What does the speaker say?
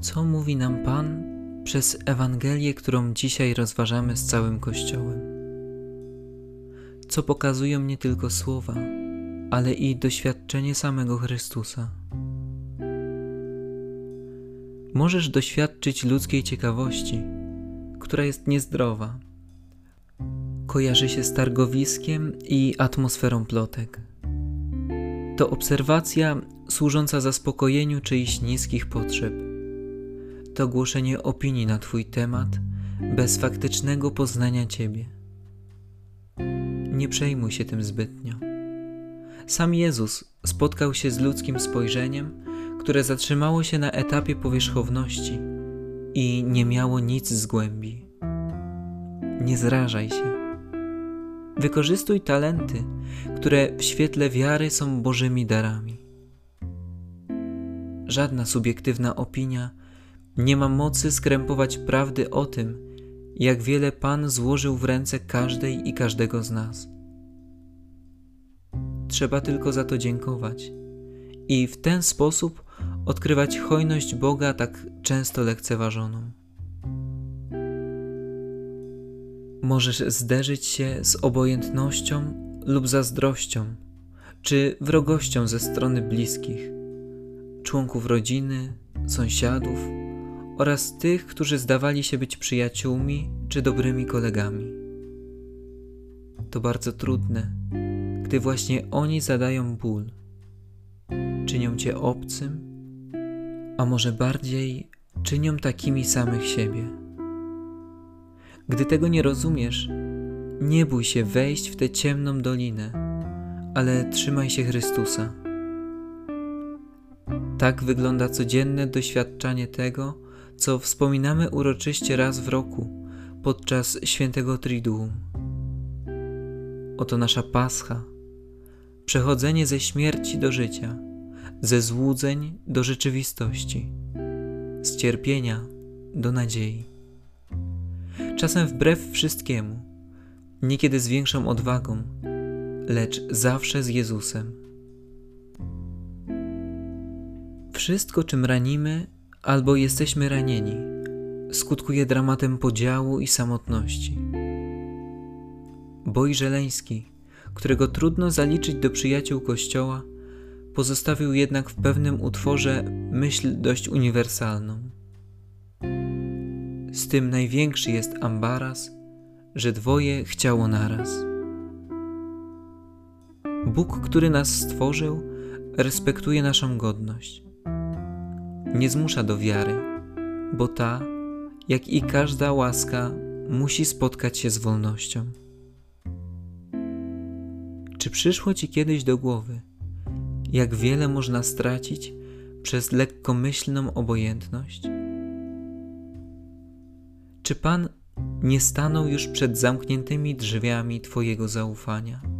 Co mówi nam Pan przez Ewangelię, którą dzisiaj rozważamy z całym Kościołem? Co pokazują nie tylko słowa, ale i doświadczenie samego Chrystusa? Możesz doświadczyć ludzkiej ciekawości, która jest niezdrowa. Kojarzy się z targowiskiem i atmosferą plotek. To obserwacja służąca zaspokojeniu czyichś niskich potrzeb to głoszenie opinii na Twój temat bez faktycznego poznania Ciebie. Nie przejmuj się tym zbytnio. Sam Jezus spotkał się z ludzkim spojrzeniem, które zatrzymało się na etapie powierzchowności i nie miało nic z głębi. Nie zrażaj się. Wykorzystuj talenty, które w świetle wiary są Bożymi darami. Żadna subiektywna opinia nie ma mocy skrępować prawdy o tym, jak wiele Pan złożył w ręce każdej i każdego z nas. Trzeba tylko za to dziękować i w ten sposób odkrywać hojność Boga tak często lekceważoną. Możesz zderzyć się z obojętnością lub zazdrością, czy wrogością ze strony bliskich, członków rodziny, sąsiadów oraz tych, którzy zdawali się być przyjaciółmi czy dobrymi kolegami. To bardzo trudne, gdy właśnie oni zadają ból, czynią cię obcym, a może bardziej czynią takimi samych siebie. Gdy tego nie rozumiesz, nie bój się wejść w tę ciemną dolinę, ale trzymaj się Chrystusa. Tak wygląda codzienne doświadczanie tego, co wspominamy uroczyście raz w roku podczas świętego Triduum. Oto nasza Pascha, przechodzenie ze śmierci do życia, ze złudzeń do rzeczywistości, z cierpienia do nadziei. Czasem wbrew wszystkiemu, niekiedy z większą odwagą, lecz zawsze z Jezusem. Wszystko, czym ranimy, albo jesteśmy ranieni, skutkuje dramatem podziału i samotności. Boj Żeleński, którego trudno zaliczyć do przyjaciół Kościoła, pozostawił jednak w pewnym utworze myśl dość uniwersalną. Z tym największy jest ambaras, że dwoje chciało naraz. Bóg, który nas stworzył, respektuje naszą godność nie zmusza do wiary, bo ta, jak i każda łaska, musi spotkać się z wolnością. Czy przyszło Ci kiedyś do głowy, jak wiele można stracić przez lekkomyślną obojętność? Czy Pan nie stanął już przed zamkniętymi drzwiami Twojego zaufania?